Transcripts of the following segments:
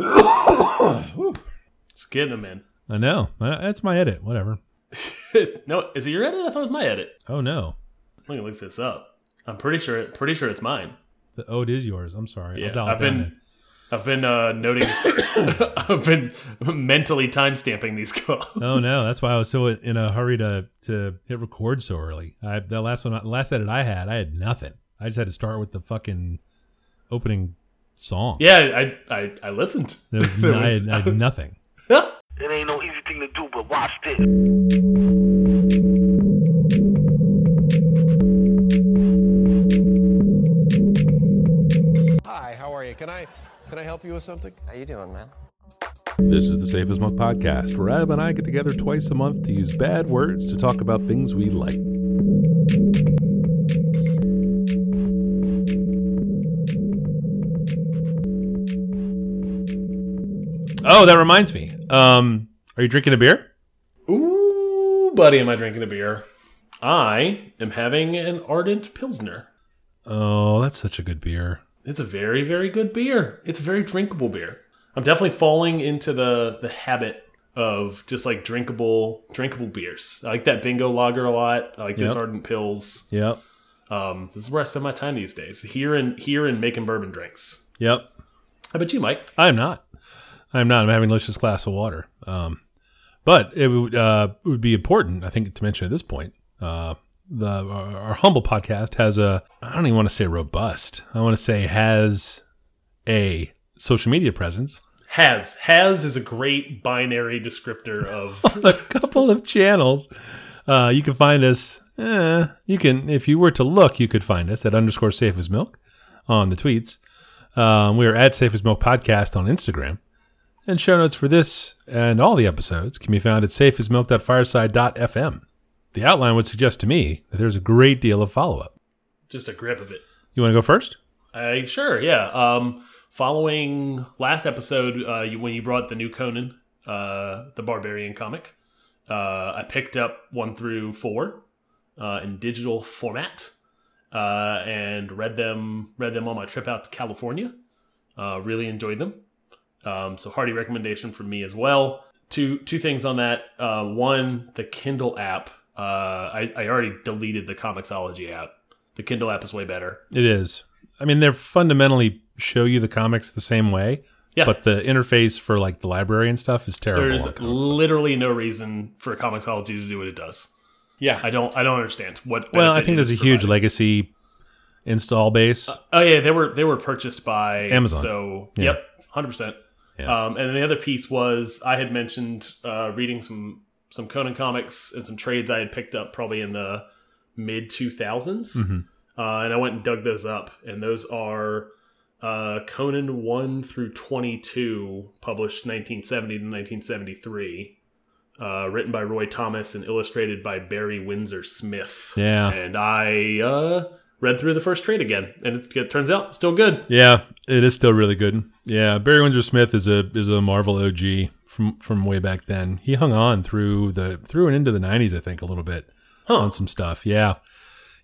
Just getting them in. I know. Uh, That's my edit. Whatever. no, is it your edit? I thought it was my edit. Oh no. Let me look this up. I'm pretty sure. Pretty sure it's mine. The- Oh, it is yours. I'm sorry. I'll Yeah, dial it I've down been. then. I've been uh, noting. I've been mentally timestamping these calls. Oh no, that's why I was so in a hurry to to hit record so early. I the last one, the last edit I had, I had nothing. I just had to start with the fucking opening song. Yeah, I I, I listened. There was, There I, was- had, I had nothing. It ain't no easy thing to do, but watch this. Hi, how are you? Can I can I help you with something? How you doing, man? This is the Safe as Milk podcast, where Ab and I get together twice a month to use bad words to talk about things we like. Oh, that reminds me. Um, are you drinking a beer? Ooh, buddy, am I drinking a beer? I am having an ardent pilsner. Oh, that's such a good beer. It's a very, very good beer. It's a very drinkable beer. I'm definitely falling into the the habit of just like drinkable drinkable beers. I like that bingo lager a lot. I like this ardent pills. Yep. Um, this is where I spend my time these days. Here and here and making bourbon drinks. Yep. How about you, Mike? I'm not. I'm not. I'm having a delicious glass of water. Um, but it would uh, would be important, I think, to mention at this point. Uh, the our, our humble podcast has a I don't even want to say robust. I want to say has a social media presence, Has has is a great binary descriptor of a couple of channels. Uh, you can find us. Eh, you can if you were to look, you could find us at underscore safe as milk on the tweets. Um, we are at safe as milk podcast on Instagram. And show notes for this and all the episodes can be found at safeasmilk.fireside.fm. The outline would suggest to me that there's a great deal of follow up. just a grip of it. You want to go first? I sure, yeah. Um, following last episode, uh, you, when you brought the new Conan, uh, the Barbarian comic, uh, I picked up one through four uh, in digital format uh, and read them. Read them on my trip out to California. Uh, really enjoyed them. Um, so hearty recommendation from me as well. Two two things on that. Uh, one, the Kindle app. Uh, I, I already deleted the Comixology app. The Kindle app is way better. It is. I mean, they're fundamentally show you the comics the same way, Yeah. but the interface for like the library and stuff is terrible. There's literally no reason for Comixology to do what it does. yeah. I don't. I don't understand what. Well, I think there's a huge providing. legacy install base. Oh yeah, they were they were purchased by Amazon. So Yeah. yep, hundred percent. Yeah. Um, and then the other piece was I had mentioned uh, reading some some Conan comics and some trades I had picked up probably in the mid two Mhm. uh, and I went and dug those up, and those are uh, Conan one through twenty two, published nineteen seventy to nineteen seventy three. Uh, written by Roy Thomas and illustrated by Barry Windsor Smith. Yeah. And I uh, read through the first trade again, and it, it turns out still good. Yeah, it is still really good. Yeah, Barry Windsor Smith is a is a Marvel OG from from way back then. He hung on through the through and into the '90s, I think, a little bit Huh. on some stuff. Yeah,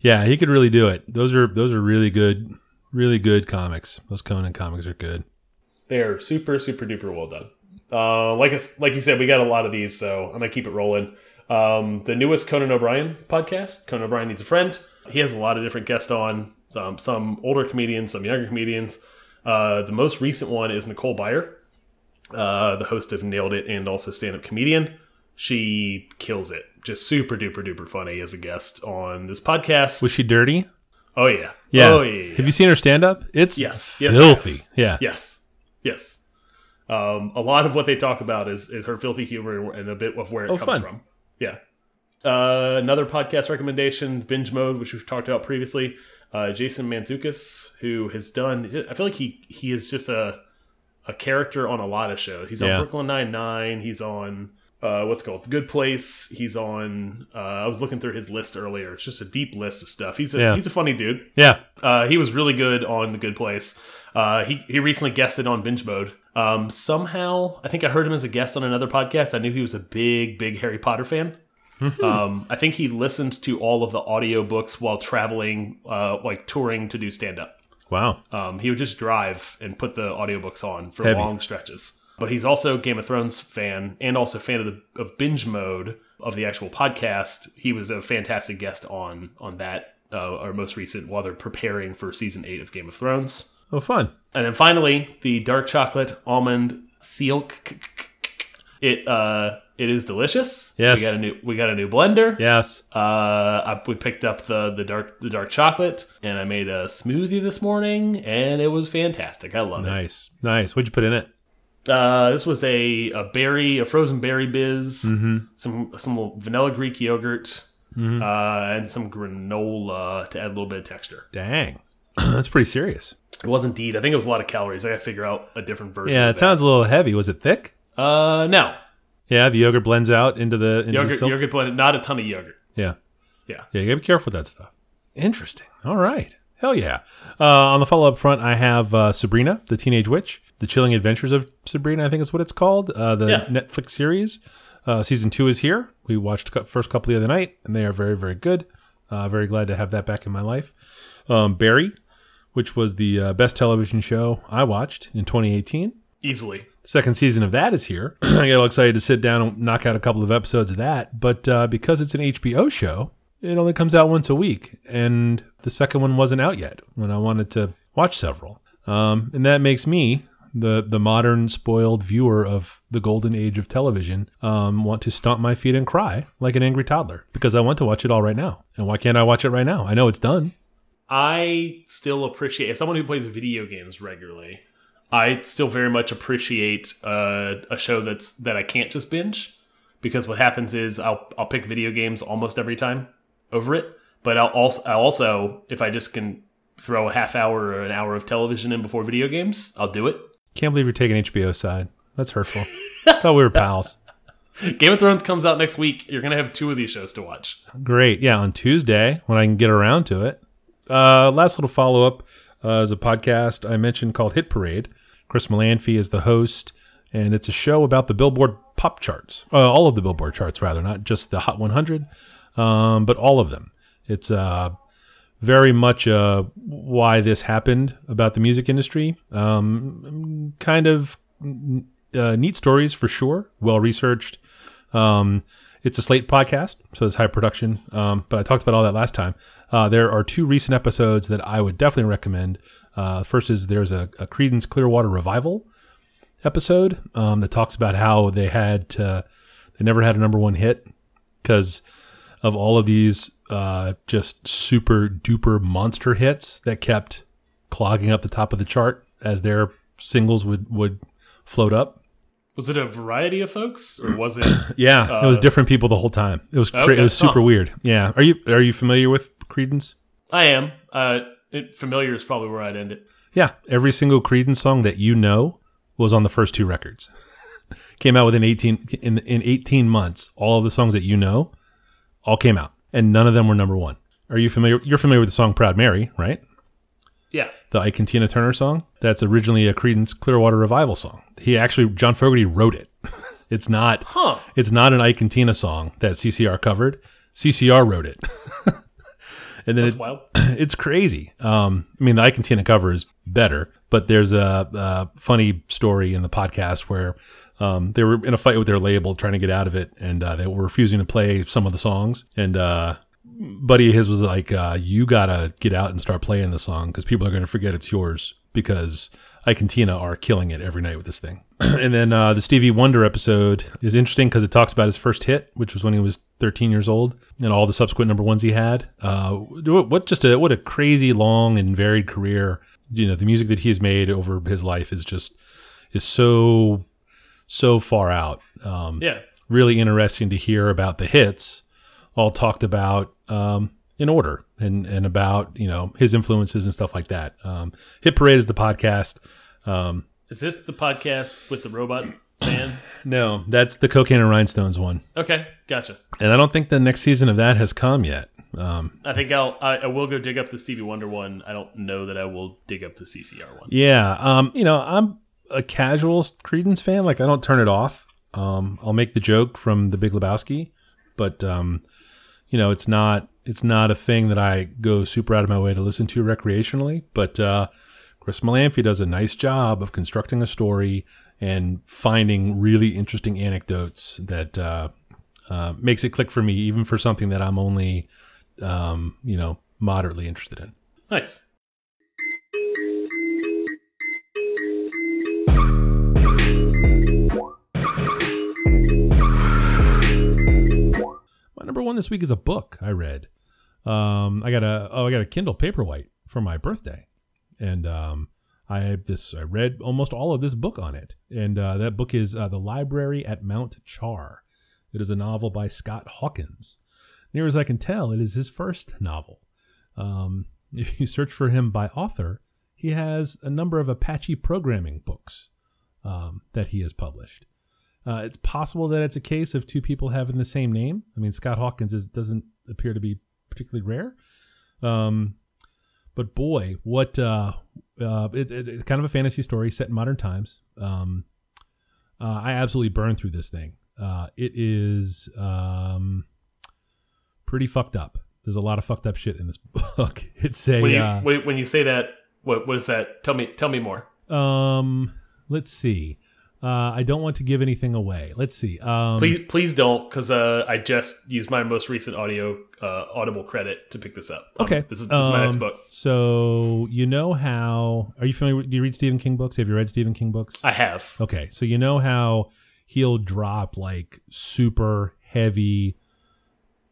yeah, he could really do it. Those are those are really good, really good comics. Those Conan comics are good. They're super, super duper well done. Uh, like us, like you said, we got a lot of these, so I'm gonna keep it rolling. Um, the newest Conan O'Brien podcast, Conan O'Brien needs a friend. He has a lot of different guests on, some some older comedians, some younger comedians. Uh, the most recent one is Nicole Byer, uh, the host of Nailed It and also stand up comedian. She kills it, just super duper duper funny as a guest on this podcast. Was she dirty? oh yeah, Yeah. oh yeah. yeah. Have you seen her stand up? It's Yes. Yes, filthy. yeah. Yes, yes. Um, a lot of what they talk about is is her filthy humor and a bit of where it Oh, comes fun. from. Yeah. Uh, another podcast recommendation, Binge Mode, which we've talked about previously. Uh, Jason Mantzoukas, who has done, I feel like he he is just a a character on a lot of shows. He's on Yeah. Brooklyn Nine Nine. He's on uh, what's called The Good Place. He's on. Uh, I was looking through his list earlier. It's just a deep list of stuff. He's a Yeah. he's a funny dude. Yeah. Uh, he was really good on The Good Place. Uh, he he recently guested on Binge Mode. Um, somehow, I think I heard him as a guest on another podcast. I knew he was a big, big Harry Potter fan. um, I think he listened to all of the audiobooks while traveling, uh, like touring to do stand up. Wow. Um, he would just drive and put the audiobooks on for Heavy. long stretches. But he's also a Game of Thrones fan and also a fan of the of binge mode of the actual podcast. He was a fantastic guest on on that uh, our most recent while they're preparing for season eight of Game of Thrones. Oh, fun. And then finally, the dark chocolate almond silk. It uh, it is delicious. Yes. we got a new we got a new blender. Yes. Uh, I, we picked up the the dark the dark chocolate, and I made a smoothie this morning, and it was fantastic. I love it. Nice. Nice. What'd you put in it? Uh, this was a a berry, a frozen berry biz, some some vanilla Greek yogurt, uh, and some granola to add a little bit of texture. Dang. That's pretty serious. It was indeed. I think it was a lot of calories. I got to figure out a different version. Yeah, it sounds a little heavy. Was it thick? Uh, no Yeah, the yogurt blends out into the into yogurt. silk. Yogurt blended, not a ton of yogurt. Yeah. Yeah. Yeah, you gotta be careful with that stuff. Interesting. All right. Hell yeah. Uh, on the follow up front, I have uh, Sabrina, the Teenage Witch, The Chilling Adventures of Sabrina, I think is what it's called. Uh, the Yeah. Netflix series. Uh, season two is here. We watched the first couple the other night, and they are very, very good. Uh, very glad to have that back in my life. Um, Barry, which was the uh, best television show I watched in 2018. Easily. Second season of that is here. I get all excited to sit down and knock out a couple of episodes of that. But uh, because it's an HBO show, it only comes out once a week. And the second one wasn't out yet when I wanted to watch several. Um, and that makes me, the, the modern, spoiled viewer of the golden age of television, um, want to stomp my feet and cry like an angry toddler because I want to watch it all right now. And why can't I watch it right now? I know it's done. I still appreciate as someone who plays video games regularly. I still very much appreciate uh, a show that's that I can't just binge because what happens is I'll I'll pick video games almost every time over it, but I'll also I also if I just can throw a half hour or an hour of television in before video games, I'll do it. Can't believe you're taking HBO side. That's hurtful. Thought we were pals. Game of Thrones comes out next week. You're gonna have two of these shows to watch. Great. Yeah, on Tuesday when I can get around to it. Uh, last little follow up uh, is a podcast I mentioned called Hit Parade. Chris Molanphy is the host, and it's a show about the Billboard pop charts. Uh, all of the Billboard charts, rather, not just the Hot 100, um, but all of them. It's uh, very much uh, why this happened about the music industry. Um, kind of uh, neat stories for sure, well researched. Um, it's a Slate podcast, so it's high production. Um, but I talked about all that last time. Uh, there are two recent episodes that I would definitely recommend. Uh, first is there's a, a Creedence Clearwater revival episode um, that talks about how they had to, they never had a number one hit because of all of these uh, just super duper monster hits that kept clogging up the top of the chart as their singles would would float up. Was it a variety of folks, or was it? Yeah, it was different people the whole time. It was Okay, it was super huh. weird. Yeah, are you are you familiar with Creedence? I am. Uh, it, familiar is probably where I'd end it. Yeah, every single Creedence song that you know was on the first two records. came out within 18 in in 18 months. All of the songs that you know all came out and none of them were number 1. Are you familiar you're familiar with the song Proud Mary, right? Yeah. The Ike and Tina Turner song? That's originally a Creedence Clearwater revival song. He actually John Fogerty wrote it. it's not Huh. it's not an Ike and Tina song that CCR covered. CCR wrote it. and then That's it, wild. it's crazy. Um, I mean, the Ike and Tina cover is better, but there's a, a funny story in the podcast where um, they were in a fight with their label trying to get out of it, and uh, they were refusing to play some of the songs. And uh, buddy of his was like, uh, "You gotta get out and start playing the song because people are gonna forget it's yours because." Ike and Tina are killing it every night with this thing. and then uh, the Stevie Wonder episode is interesting because it talks about his first hit, which was when he was 13 years old, and all the subsequent number ones he had. Uh, what what just a what a crazy long and varied career. You know, the music that he's made over his life is just is so so far out. Um, Yeah. really interesting to hear about the hits, all talked about um, in order and and about you know his influences and stuff like that. Um, Hit Parade is the podcast. Um, Is this the podcast with the robot man? no, that's the Cocaine and Rhinestones one, Okay, gotcha. and I don't think the next season of that has come yet. Um, I think I'll I, I will go dig up the Stevie Wonder one. I don't know that I will dig up the CCR one. yeah, um, you know, I'm a casual Creedence fan. Like I don't turn it off. Um, I'll make the joke from The Big Lebowski, but um, you know, it's not It's not a thing that I go super out of my way to listen to recreationally, but uh, Chris Molanphy does a nice job of constructing a story and finding really interesting anecdotes that uh, uh, makes it click for me, even for something that I'm only, um, you know, moderately interested in. Nice. My number one this week is a book I read. Um, I got a oh I got a Kindle Paperwhite for my birthday, and um, I this I read almost all of this book on it, and uh, that book is uh, the Library at Mount Char. It is a novel by Scott Hawkins. Near as I can tell, it is his first novel. Um, if you search for him by author, he has a number of Apache programming books um, that he has published. Uh, it's possible that it's a case of two people having the same name. I mean, Scott Hawkins is, doesn't appear to be particularly rare. Um, but boy, what uh, uh, it, it- it's kind of a fantasy story set in modern times. Um, uh, I absolutely burned through this thing. Uh, it is um, pretty fucked up. There's a lot of fucked up shit in this book. It's a When you uh, when, you say that, what what is that? Tell me tell me more. um, let's see. Uh, I don't want to give anything away. Let's see. Um, Please please don't, because uh, I just used my most recent audio uh, Audible credit to pick this up. Um, Okay. this is, this is my next Um, book. So you know how? Are you familiar? with- Do you read Stephen King books? Have you read Stephen King books? I have. Okay, so you know how he'll drop like super heavy,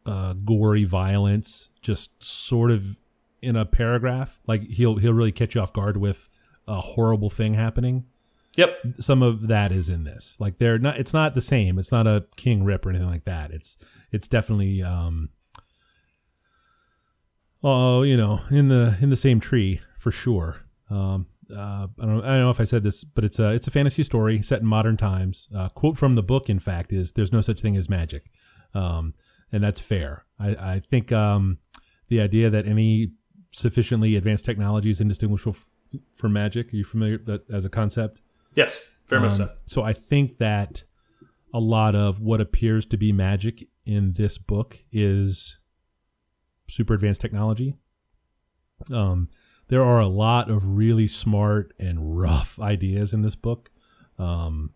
uh, gory violence, just sort of in a paragraph. Like he'll he'll really catch you off guard with a horrible thing happening. Yep. Some of that is in this. Like they're not. It's not the same. It's not a King Rip or anything like that. It's it's definitely um. Oh, you know, in the in the same tree for sure. Um, uh, I don't, I don't know if I said this, but it's a it's a fantasy story set in modern times. Uh, quote from the book, in fact, is "There's no such thing as magic," um, and that's fair. I, I think um, the idea that any sufficiently advanced technology is indistinguishable from magic. Are you familiar that as a concept? Yes. Very much Um, so. So I think that a lot of what appears to be magic in this book is super advanced technology. Um, there are a lot of really smart and rough ideas in this book. Um,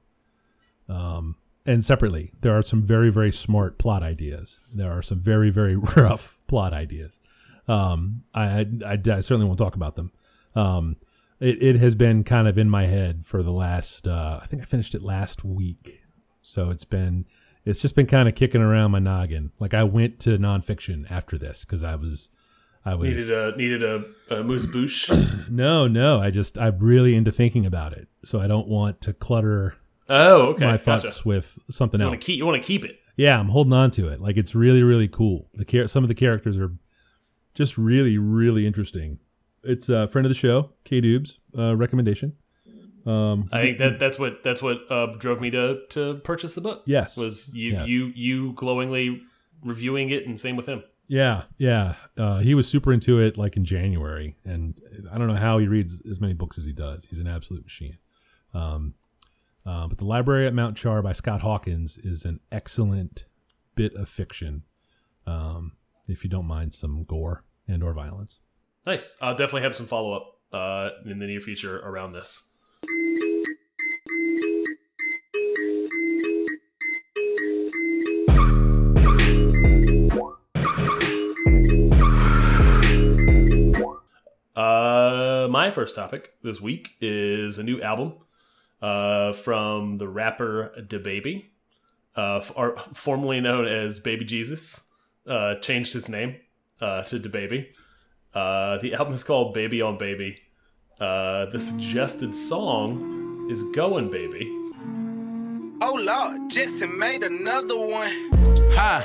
um, and separately, there are some very, very smart plot ideas. There are some very, very rough plot ideas. Um, I, I, I, I certainly won't talk about them. Um, it, it has been kind of in my head for the last, uh, I think I finished it last week. So it's been, it's just been kind of kicking around my noggin. Like I went to nonfiction after this because I was, I was, Needed a needed a, a moose bouche. no, no, I just, I'm really into thinking about it. So I don't want to clutter Oh, okay. my gotcha. thoughts with something You else. want to keep you want to keep it. yeah, I'm holding on to it. Like it's really, really cool. The some of the characters are just really, really interesting. It's a friend of the show, K Dubes, uh, recommendation. Um, I think that that's what that's what uh, drove me to to purchase the book. Yes. was you Yes. you you glowingly reviewing it, and same with him. yeah, yeah. Uh, he was super into it like in January, and I don't know how he reads as many books as he does. He's an absolute machine. Um, uh, but the Library at Mount Char by Scott Hawkins is an excellent bit of fiction. Um, if you don't mind some gore and or violence. Nice. I'll definitely have some follow up uh, in the near future around this. Uh, my first topic this week is a new album uh, from the rapper DaBaby, uh, formerly known as Baby Jesus. Uh, changed his name uh, to DaBaby. Uh, the album is called Baby on Baby. Uh, the suggested song is Going Baby. Lord, Jetson made another one. Hi,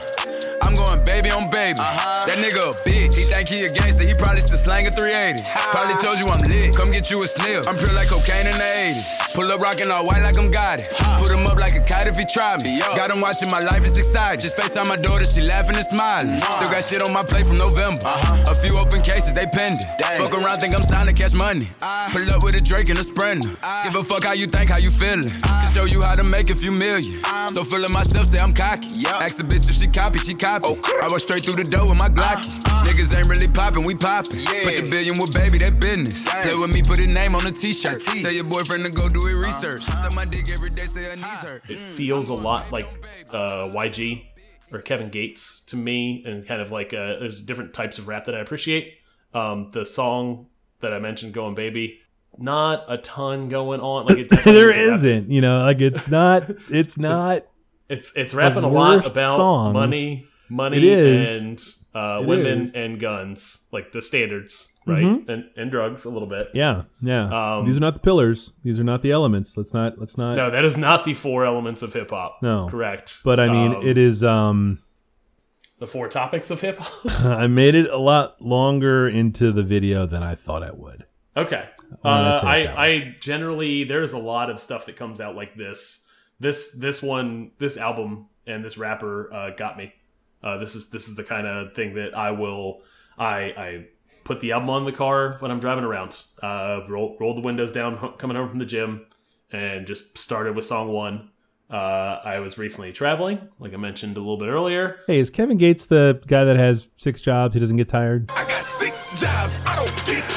I'm going baby on baby. Uh-huh. That nigga a bitch. He think he a gangster, he probably still slanging 380. Probably told you I'm lit. Come get you a sniff. I'm pure like cocaine in the 80s. Pull up rockin' all white like I'm got it. Put him up like a kite if he try me. Got him watching my life is exciting. Just FaceTime my daughter, she laughing and smiling. Still got shit on my plate from November. Uh-huh. A few open cases, they pending. Fuck around, think I'm signed to catch money. Ah. Pull up with a Drake and a Sprinter. Ah. Give a fuck how you think, how you feeling. Ah. Can show you how to make a few million. So feeling myself, say I'm cocky. Ask the bitch if she copy, she copy. I was straight through the door with my Glocky. Niggas ain't really poppin', we poppin'. Put the billion with baby, that business. Play with me, put his name on the t-shirt. Tell your boyfriend to go do his research. Suck my dick every day, say her knees hurt. It feels a lot like uh, YG or Kevin Gates to me, and kind of like uh, there's different types of rap that I appreciate. Um, the song that I mentioned, "Going Baby," not a ton going on. Like it there is isn't, you know, like it's not, it's not. It's it's rapping a lot about song. money, money, and uh, women is. And guns, like the standards, right? And and drugs a little bit. Yeah, yeah. Um, These are not the pillars. These are not the elements. Let's not. Let's not. No, that is not the four elements of hip hop. No. correct. But I mean, Um, it is. Um, the four topics of hip hop. I made it a lot longer into the video than I thought I would. Okay. Uh, say I it that way. I generally there's a lot of stuff that comes out like this. This this one this album and this rapper uh, got me. Uh, this is this is the kind of thing that I will I I put the album on the car when I'm driving around. Uh, roll roll the windows down coming home from the gym and just started with song one. Uh, I was recently traveling, like I mentioned a little bit earlier. Hey, is Kevin Gates the guy that has six jobs? He doesn't get tired. I got six jobs, I don't get tired.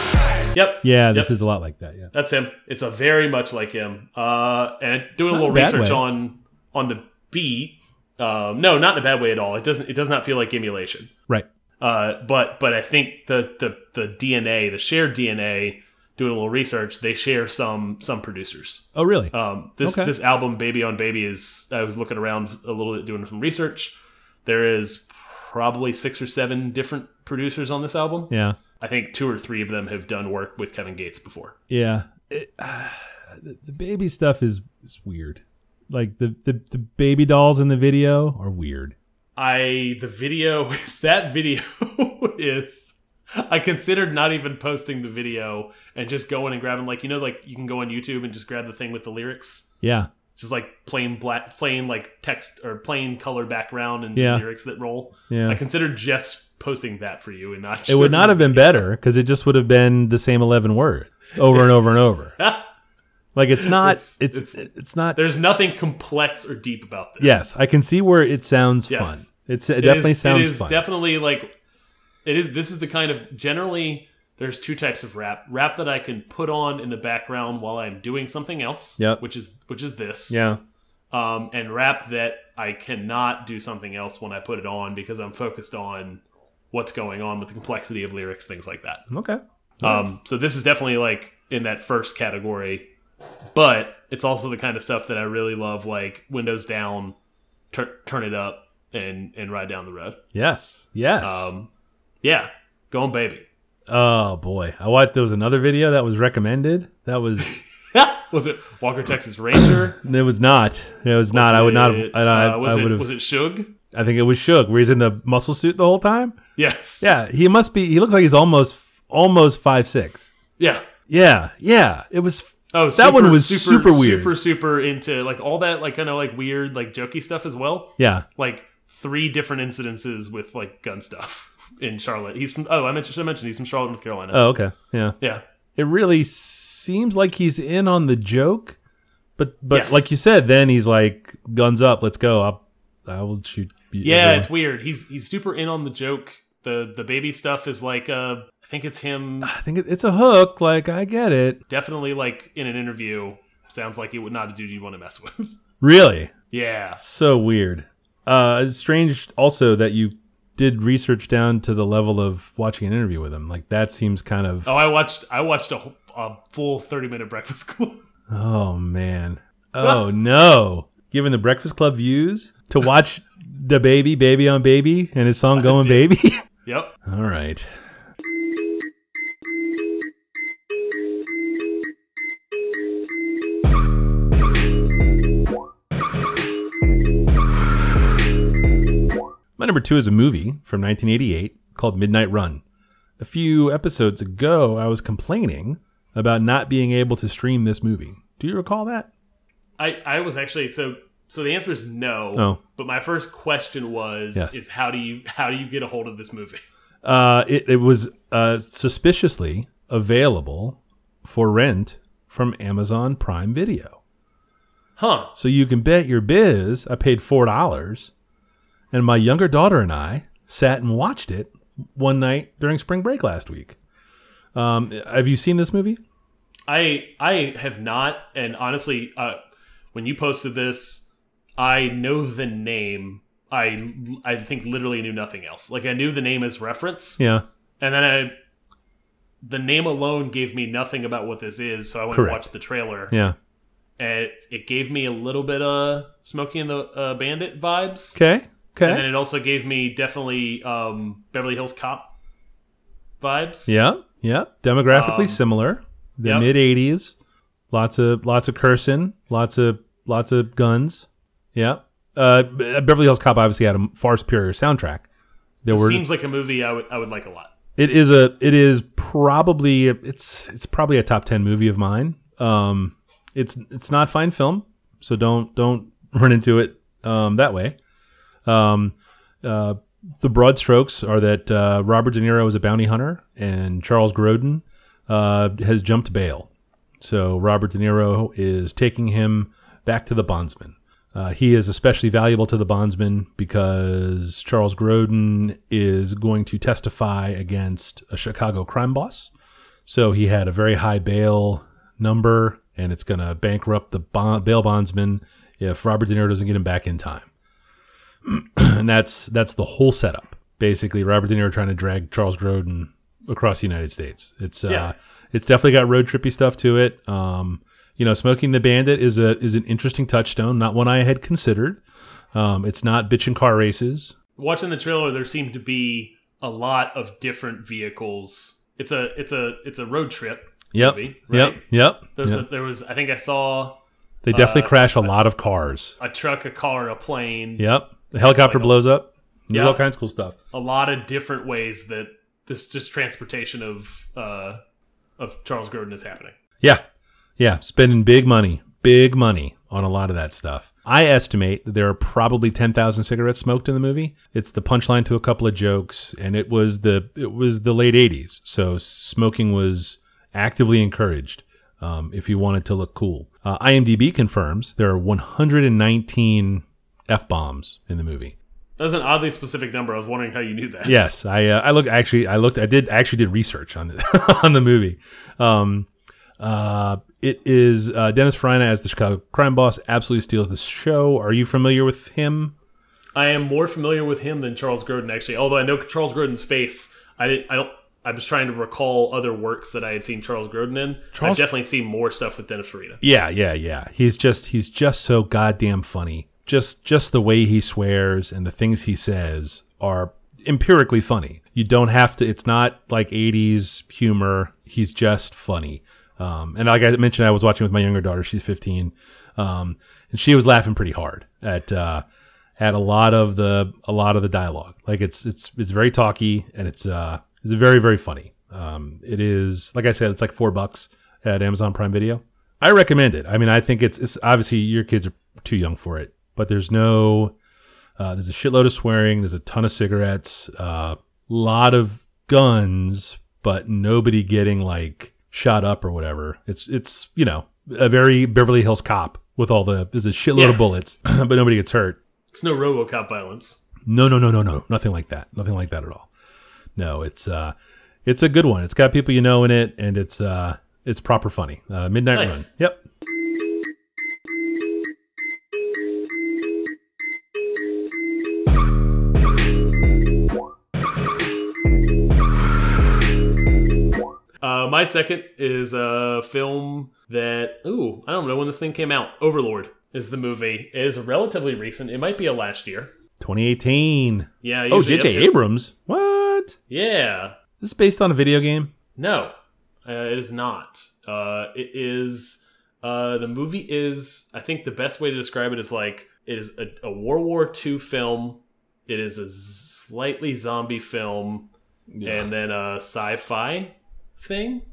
Yep. Yeah, this Yep. is a lot like that. Yeah. That's him. It's a very much like him. Uh, and doing a Not little a bad research way. on on the beat. Um, no, not in a bad way at all. It doesn't. It does not feel like emulation. Right. Uh, but but I think the the the DNA, the shared DNA, doing a little research, they share some some producers. Oh, really? Um, this Okay. this album, Baby on Baby, is I was looking around a little bit doing some research. There is probably six or seven different producers on this album. yeah. I think two or three of them have done work with Kevin Gates before. Yeah. It, the, the baby stuff is, is weird. Like the, the the baby dolls in the video are weird. I the video that video is I considered not even posting the video and just going and grabbing like you know like you can go on YouTube and just grab the thing with the lyrics Yeah. just like plain black plain like text or plain color background and Yeah. lyrics that roll. Yeah. I considered just posting that for you and not It would not have been better because it just would have been the same eleven word over and over and over. Like it's not. It's- It's it's- it's, not. There's nothing complex or deep about this. Yes, I can see where it sounds Yes. fun. It's it, It definitely is- sounds It is fun. definitely like it is. This is the kind of generally. There's two types of rap: rap that I can put on in the background while I'm doing something else. Yep. Which is which is this. yeah. Um, and rap that I cannot do something else when I put it on because I'm focused on what's going on with the complexity of lyrics, things like that. Okay. Um, so this is definitely like in that first category, but it's also the kind of stuff that I really love, like windows down, tur- turn it up, and and ride down the road. Yes. Yes. Um, yeah, going baby. oh boy, I watched. There was another video that was recommended. That was. was it Walker Texas Ranger? It was not. It was not. I would not. Have, I, uh, was I it would have. was it Suge? I think it was Suge, where he's in the muscle suit the whole time. Yes. Yeah, he must be. He looks like he's almost almost five six. Yeah. Yeah, yeah. It was. Oh, That one was super weird. Super, super into like all that, like kind of like weird, like jokey stuff as well. Yeah, Like three different incidences with like gun stuff in Charlotte. He's from. Oh, I mentioned. Should I mention he's from Charlotte, North Carolina. Oh, okay. Yeah. yeah. It really seems like he's in on the joke, but but Yes. like you said, then he's like, "Guns up, let's go." I'll, I will shoot. Yeah, everyone." it's weird. He's he's super in on the joke. The the baby stuff is like uh I think it's him I think it's a hook. Like I get it. definitely like in an interview sounds like he would not a dude you want to mess with. Really, yeah. so weird. Uh, it's strange also that you did research down to the level of watching an interview with him. Like that seems kind of. Oh, I watched I watched a, a full 30 minute breakfast club. Oh man. Oh no. Given the Breakfast Club views to watch the baby, baby on baby, and his song going baby. yep. All right. My number two is a movie from 1988 called Midnight Run. A few episodes ago, I was complaining about not being able to stream this movie. Do you recall that? I I was actually so so the answer is no. Oh. But my first question was Yes. is how do you how do you get a hold of this movie? Uh, it, it was uh, suspiciously available for rent from Amazon Prime Video. Huh. So you can bet your biz. I paid four dollars, and my younger daughter and I sat and watched it one night during spring break last week. Um, have you seen this movie? I I have not, and honestly, uh, when you posted this, I know the name. I I think literally knew nothing else. Like I knew the name as reference, Yeah. and then I the name alone gave me nothing about what this is. So I went Correct. and watched the trailer, Yeah. and it, it gave me a little bit of Smokey and the uh, Bandit vibes. Okay. Okay. And then it also gave me definitely um, Beverly Hills Cop vibes. Yeah, yeah. Demographically Um, similar. The yep. mid '80s. Lots of lots of cursing. Lots of lots of guns. Yeah. Uh, Beverly Hills Cop obviously had a far superior soundtrack. There It were. seems like a movie I would I would like a lot. it is a. It is probably. It's it's probably a top ten movie of mine. Um, it's it's not fine film, so don't don't run into it um, that way. Um, uh, the broad strokes are that uh, Robert De Niro is a bounty hunter and Charles Grodin uh, has jumped bail. So Robert De Niro is taking him back to the bondsman. Uh, he is especially valuable to the bondsman because Charles Grodin is going to testify against a Chicago crime boss. So he had a very high bail number, and it's going to bankrupt the bond, bail bondsman if Robert De Niro doesn't get him back in time. and that's that's the whole setup. Basically, Robert De Niro trying to drag Charles Grodin across the United States. It's uh, Yeah. it's definitely got road trippy stuff to it. Um, you know, Smokey and the Bandit is a is an interesting touchstone, not one I had considered. Um, it's not bitchin' car races. Watching the trailer, there seemed to be a lot of different vehicles. It's a it's a it's a road trip Yep, movie, yep, right? yep. There's yep. a, there was I think I saw they definitely uh, crash a lot of cars. a truck, a car, a plane, Yep, the helicopter Like a- blows up. There's Yeah. all kinds of cool stuff. a lot of different ways that this just transportation of uh of Charles Grodin is happening. Yeah. Yeah. Spending big money, big money on a lot of that stuff. I estimate that there are probably 10,000 cigarettes smoked in the movie. It's the punchline to a couple of jokes and it was the it was the late 80s. So smoking was actively encouraged um, if you wanted to look cool. Uh, IMDb confirms there are 119 F-bombs in the movie. That's an oddly specific number. I was wondering how you knew that. Yes, I uh, I looked actually I looked I did actually did research on the on the movie. Um, uh, it is uh, Dennis Farina as the Chicago crime boss absolutely steals the show. Are you familiar with him? I am more familiar with him than Charles Grodin actually. Although I know Charles Grodin's face, I didn't. I don't. I was trying to recall other works that I had seen Charles Grodin in. Charles- I've definitely seen more stuff with Dennis Farina. Yeah, yeah, yeah. He's just he's just so goddamn funny. Just just the way he swears and the things he says are empirically funny. You don't have to. It's not like '80s humor. He's just funny. Um, and like I mentioned, I was watching with my younger daughter. She's 15, um, and she was laughing pretty hard at uh, at a lot of the a lot of the dialogue. Like it's it's it's very talky and it's uh it's very very funny. Um, it is like I said, it's like four bucks at Amazon Prime Video. I recommend it. I mean, I think it's it's obviously your kids are too young for it, but there's no uh, there's a shitload of swearing. There's a ton of cigarettes, a uh, lot of guns, but nobody getting like shot up or whatever. It's it's you know a very Beverly Hills Cop with all the there's a shitload Yeah. of bullets, but nobody gets hurt. It's no RoboCop violence. No, no, no, no, no, nothing like that. Nothing like that at all. No, it's uh, it's a good one. It's got people you know in it, and it's uh, it's proper funny. Uh, Midnight Nice. Run. Yep. Uh, my second is a film that ooh, I don't know when this thing came out. Overlord is the movie. It is relatively recent. It might be a last year. 2018. Yeah. Oh, J.J. yep, Abrams. What? Yeah. Is This is based on a video game. No, uh, it is not. Uh, it is. Uh, the movie is. I think the best way to describe it is like it is a, a World War II film. It is a slightly zombie film, and then a sci-fi thing.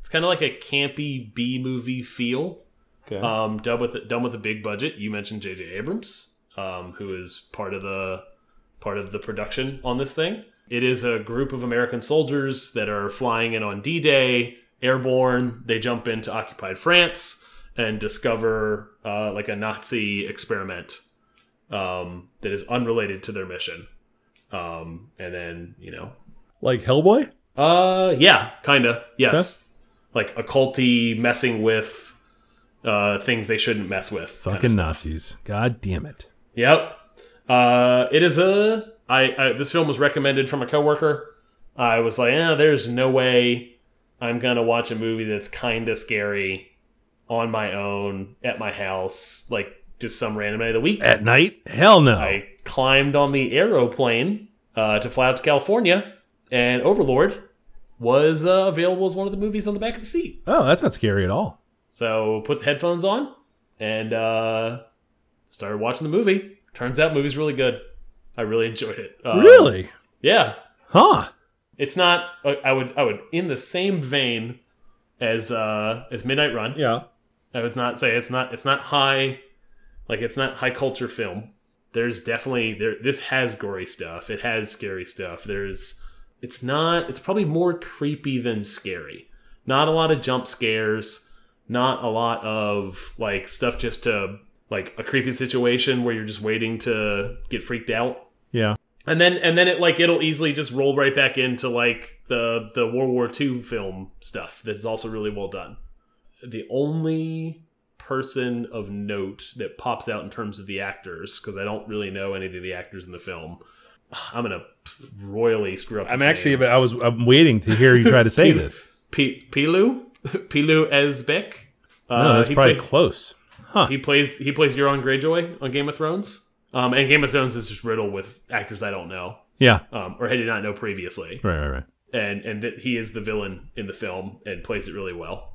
It's kind of like a campy B movie feel. Okay. Um, done with done with a big budget. You mentioned J.J. Abrams, um, who is part of the part of the production on this thing. It is a group of American soldiers that are flying in on D-Day, airborne. They jump into occupied France and discover uh, like a Nazi experiment um, that is unrelated to their mission. Um, and then you know, Like Hellboy? Uh, yeah, kind of, yes, like occulty messing with uh things they shouldn't mess with. Fucking. Nazis. God damn it. Yep. Uh, it is a. I, I this film was recommended from a coworker. I was like, eh, there's no way I'm gonna watch a movie that's kind of scary on my own at my house, like just some random night of the week. At night? Hell no. I climbed on the aeroplane uh, to fly out to California, and Overlord was uh, available as one of the movies on the back of the seat. oh, that's not scary at all. So put the headphones on and uh, started watching the movie. Turns out, movie's really good. I really enjoyed it. Um, really? Yeah. Huh. It's not. uh, I would. I would in the same vein as uh, as Midnight Run. Yeah. I would not say it's not. It's not high. Like it's not high culture film. There's definitely there. This has gory stuff. It has scary stuff. There's. It's not. It's probably more creepy than scary. Not a lot of jump scares. Not a lot of like stuff just to like a creepy situation where you're just waiting to get freaked out Yeah. and then and then it like it'll easily just roll right back into like the the World War II film stuff that's also really well done. The only person of note that pops out in terms of the actors because I don't really know any of the actors in the film. I'm gonna royally screw up. I'm actually, name. I was, I'm waiting to hear you try to say this. P- Pilu Pilou Asbæk. Uh, No, that's he probably plays- close. Huh. he plays he plays Euron Greyjoy on Game of Thrones. Um, and Game of Thrones is just riddled with actors I don't know Yeah. um, or I did not know previously. Right, right, right. and and that he is the villain in the film and plays it really well.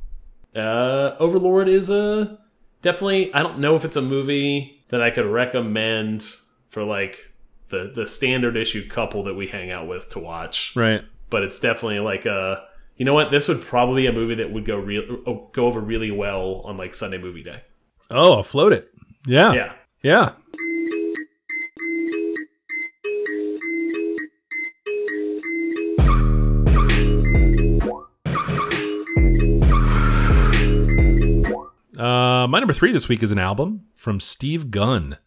Uh, Overlord is a definitely. I don't know if it's a movie that I could recommend for like the the standard issue couple that we hang out with to watch, Right. but it's definitely like a. You know what? This would probably be a movie that would go real go over really well on like Sunday movie day. Oh, I'll float it. Yeah. Yeah. Yeah. Uh, my number three this week is an album from Steve Gunn,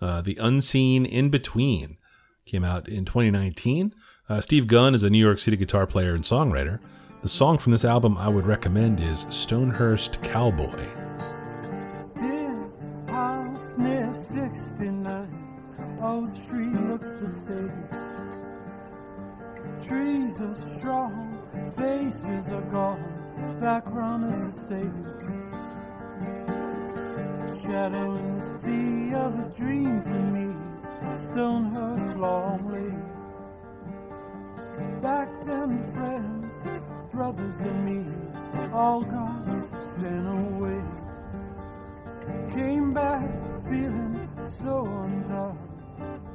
uh, The Unseen In Between. Came out in 2019. Uh, Steve Gunn is a New York City guitar player and songwriter. The song from this album I would recommend is Stonehurst Cowboy. Dear house near 69, Old Street looks the same. Trees are strong, faces are gone, background is the same. The sea of a dream all gone, sent away. Came back feeling so undone,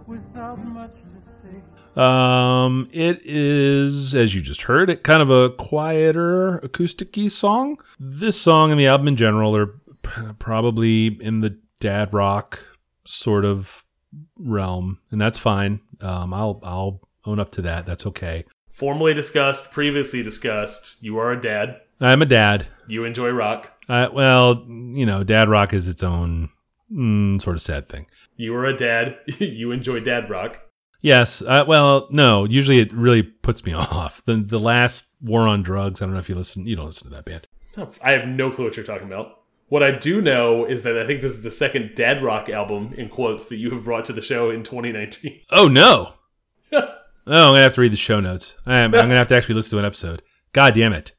without much to say. Um, it is, as you just heard, it kind of a quieter acoustic-y song. This song and the album in general are p- probably in the dad rock sort of realm, and that's fine. Um, I'll I'll own up to that. That's okay. Formally discussed, previously discussed. You are a dad. I'm a dad. You enjoy rock. Uh, well, you know, dad rock is its own mm, sort of sad thing. You are a dad. you enjoy dad rock. Yes. Uh, well, no. Usually, it really puts me off. The the last War on Drugs. I don't know if you listen. You don't listen to that band. I have no clue what you're talking about. What I do know is that I think this is the second dad rock album in quotes that you have brought to the show in 2019. Oh no! oh, I'm gonna have to read the show notes. I'm, I'm gonna have to actually listen to an episode. God damn it!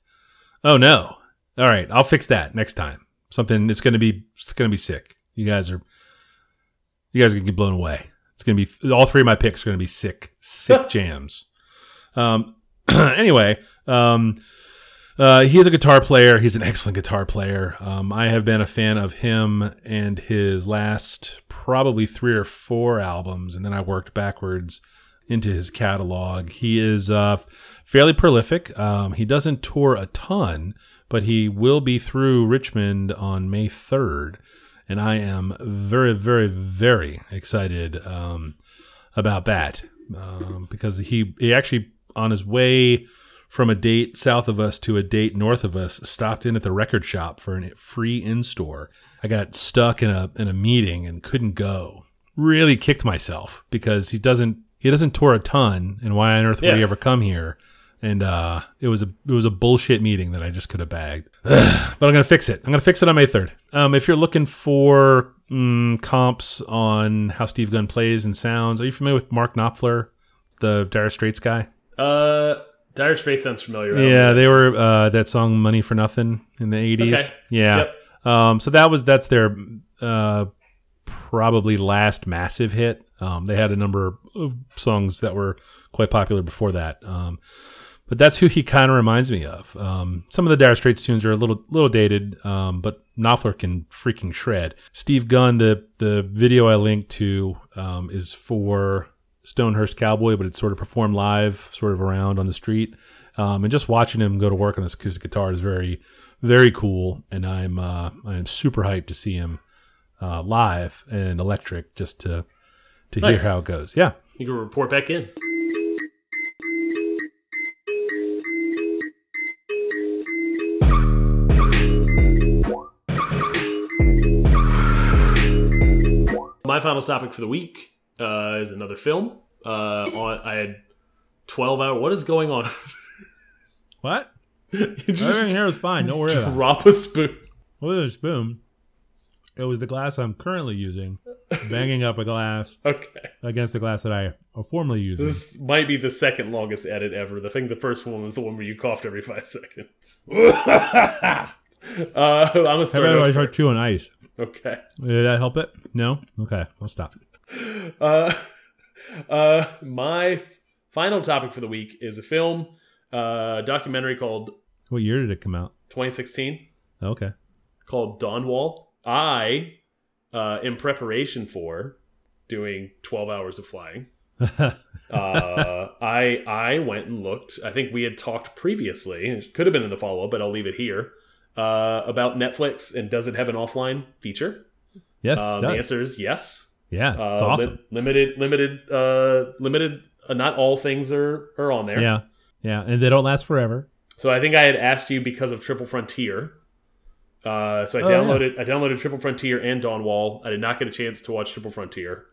Oh no! All right, I'll fix that next time. Something. It's gonna be. It's gonna be sick. You guys are. You guys are gonna get blown away. It's gonna be. All three of my picks are gonna be sick. Sick jams. Um. anyway. Um. Uh, he is a guitar player. He's an excellent guitar player. Um, I have been a fan of him and his last probably three or four albums, and then I worked backwards into his catalog. He is uh, fairly prolific. Um, he doesn't tour a ton, but he will be through Richmond on May 3rd. And I am very, very, very excited um, about that um, because he, he actually, on his way from a date south of us to a date north of us, stopped in at the record shop for a free in store. I got stuck in a in a meeting and couldn't go, really kicked myself because he doesn't he doesn't tour a ton, and why on earth would Yeah. he ever come here? And uh, it was a it was a bullshit meeting that I just could have bagged. but I'm gonna fix it. I'm gonna fix it on May third. Um, if you're looking for mm, comps on how Steve Gunn plays and sounds, are you familiar with Mark Knopfler, the Dire Straits guy? Uh, Dire Straits sounds familiar. Yeah, they were uh, that song "Money for Nothing" in the '80s. Okay. Yeah. Yep. Um, so that was that's their uh, probably last massive hit. Um, they had a number of songs that were quite popular before that. Um, but that's who he kind of reminds me of. Um, some of the Dire Straits tunes are a little little dated, um, but Knopfler can freaking shred. Steve Gunn, the the video I linked to um, is for Stonehurst Cowboy, but it's sort of performed live, sort of around on the street. Um, and just watching him go to work on this acoustic guitar is very, very cool. And I'm uh, I am super hyped to see him uh, live and electric, just to to Nice. hear how it goes. Yeah. You can report back in. My final topic for the week uh, is another film. Uh, I had twelve hour. What is going on? What? Everything here was fine. Don't worry about drop a spoon. With a spoon. It was the glass I'm currently using, banging up a glass Okay, against the glass that I formerly used. this might be the second longest edit ever. I think the first one was the one where you coughed every five seconds. uh, I'm gonna start. about I start chewing ice? Okay. Did that help it? No? Okay, I'll stop. Uh, uh, my final topic for the week is a film, uh, documentary called What year did it come out? 2016 Okay. called Dawn Wall. I, uh, in preparation for doing 12 hours of flying, uh, I I went and looked. I think we had talked previously. It could have been in the follow up, but I'll leave it here. Uh, about Netflix and does it have an offline feature? yes, Um, the answer is yes. Yeah, Uh, it's awesome. li- limited, limited, uh, limited. Uh, not all things are are on there. Yeah, yeah, and they don't last forever. So I think I had asked you because of Triple Frontier. Uh, so I Oh, yeah. downloaded I downloaded Triple Frontier and Dawn Wall. I did not get a chance to watch Triple Frontier,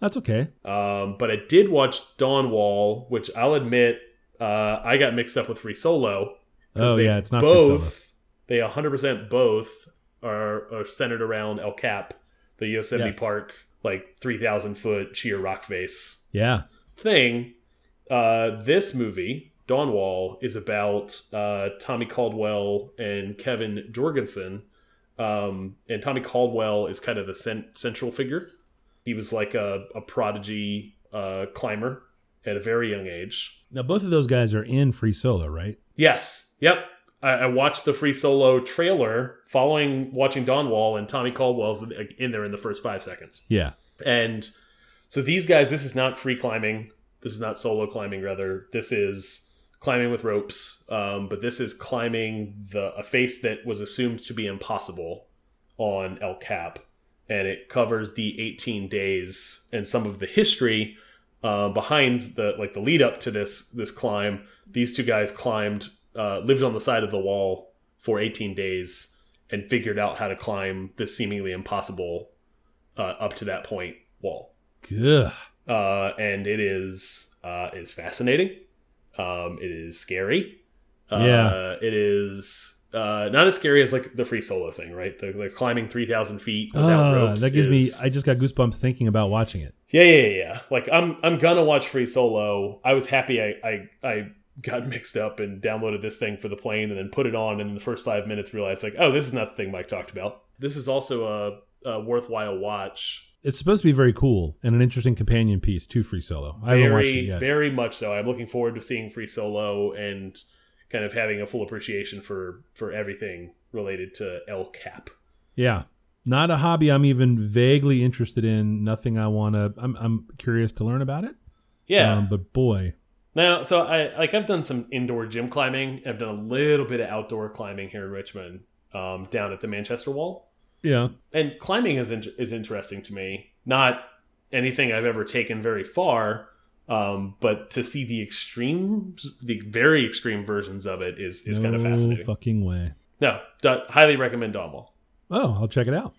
That's okay. um, but I did watch Dawn Wall, which I'll admit uh, I got mixed up with Free Solo. Oh yeah, it's not Free Solo. both. They 100% both are, are centered around El Cap, the Yosemite Yes. Park, like 3,000 foot sheer rock face Yeah, thing. Uh, this movie, Dawn Wall, is about uh, Tommy Caldwell and Kevin Jorgeson. Um, and Tommy Caldwell is kind of the cent- central figure. He was like a, a prodigy uh, climber at a very young age. now both of those guys are in Free Solo, right? Yes. Yep. I, I watched the Free Solo trailer following watching Dawn Wall, and Tommy Caldwell's in there in the first five seconds. Yeah, And so these guys, this is not free climbing. This is not solo climbing. Rather, this is climbing with ropes. Um, but this is climbing the a face that was assumed to be impossible on El Cap, and it covers the 18 days and some of the history uh, behind the like the lead up to this this climb. These two guys climbed, uh, lived on the side of the wall for 18 days, and figured out how to climb this seemingly impossible uh, up to that point wall. good. Uh, and it is uh, is fascinating. Um, it is scary. Uh, Yeah. It is uh, not as scary as like the free solo thing, right? They're, they're climbing three thousand feet without Ah, ropes. that gives is- me. I just got goosebumps thinking about watching it. yeah, yeah, yeah, yeah. Like I'm I'm gonna watch Free Solo. I was happy I I, I got mixed up and downloaded this thing for the plane and then put it on and in the first five minutes realized like, oh, this is not the thing Mike talked about. This is also a, a worthwhile watch. It's supposed to be very cool and an interesting companion piece to Free Solo. I haven't watched it Very, yet. very much so. I'm looking forward to seeing Free Solo and kind of having a full appreciation for for everything related to El Cap. Yeah. Not a hobby I'm even vaguely interested in. Nothing I want to. I'm, I'm curious to learn about it. Yeah. Um, but boy, Now, so I like I've done some indoor gym climbing. I've done a little bit of outdoor climbing here in Richmond, um, down at the Manchester Wall. yeah. And climbing is in- is interesting to me. Not anything I've ever taken very far, um, but to see the extremes, the very extreme versions of it is is kind of No fascinating. fucking way. No, highly recommend Dawn Wall. Oh, I'll check it out.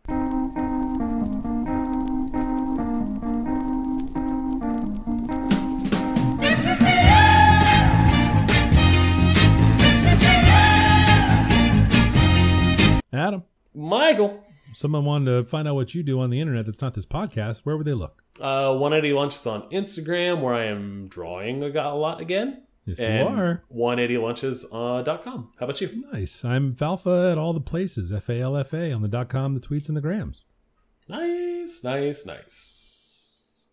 Michael. Someone wanted to find out what you do on the internet that's not this podcast. Where would they look? Uh, 180 Lunches on Instagram, where I am drawing a lot again. Yes, and you are. 180lunches.com. Uh, .com. How about you? Nice. I'm Falfa at all the places. F A L F A on the dot com, the tweets, and the grams. Nice, nice, nice.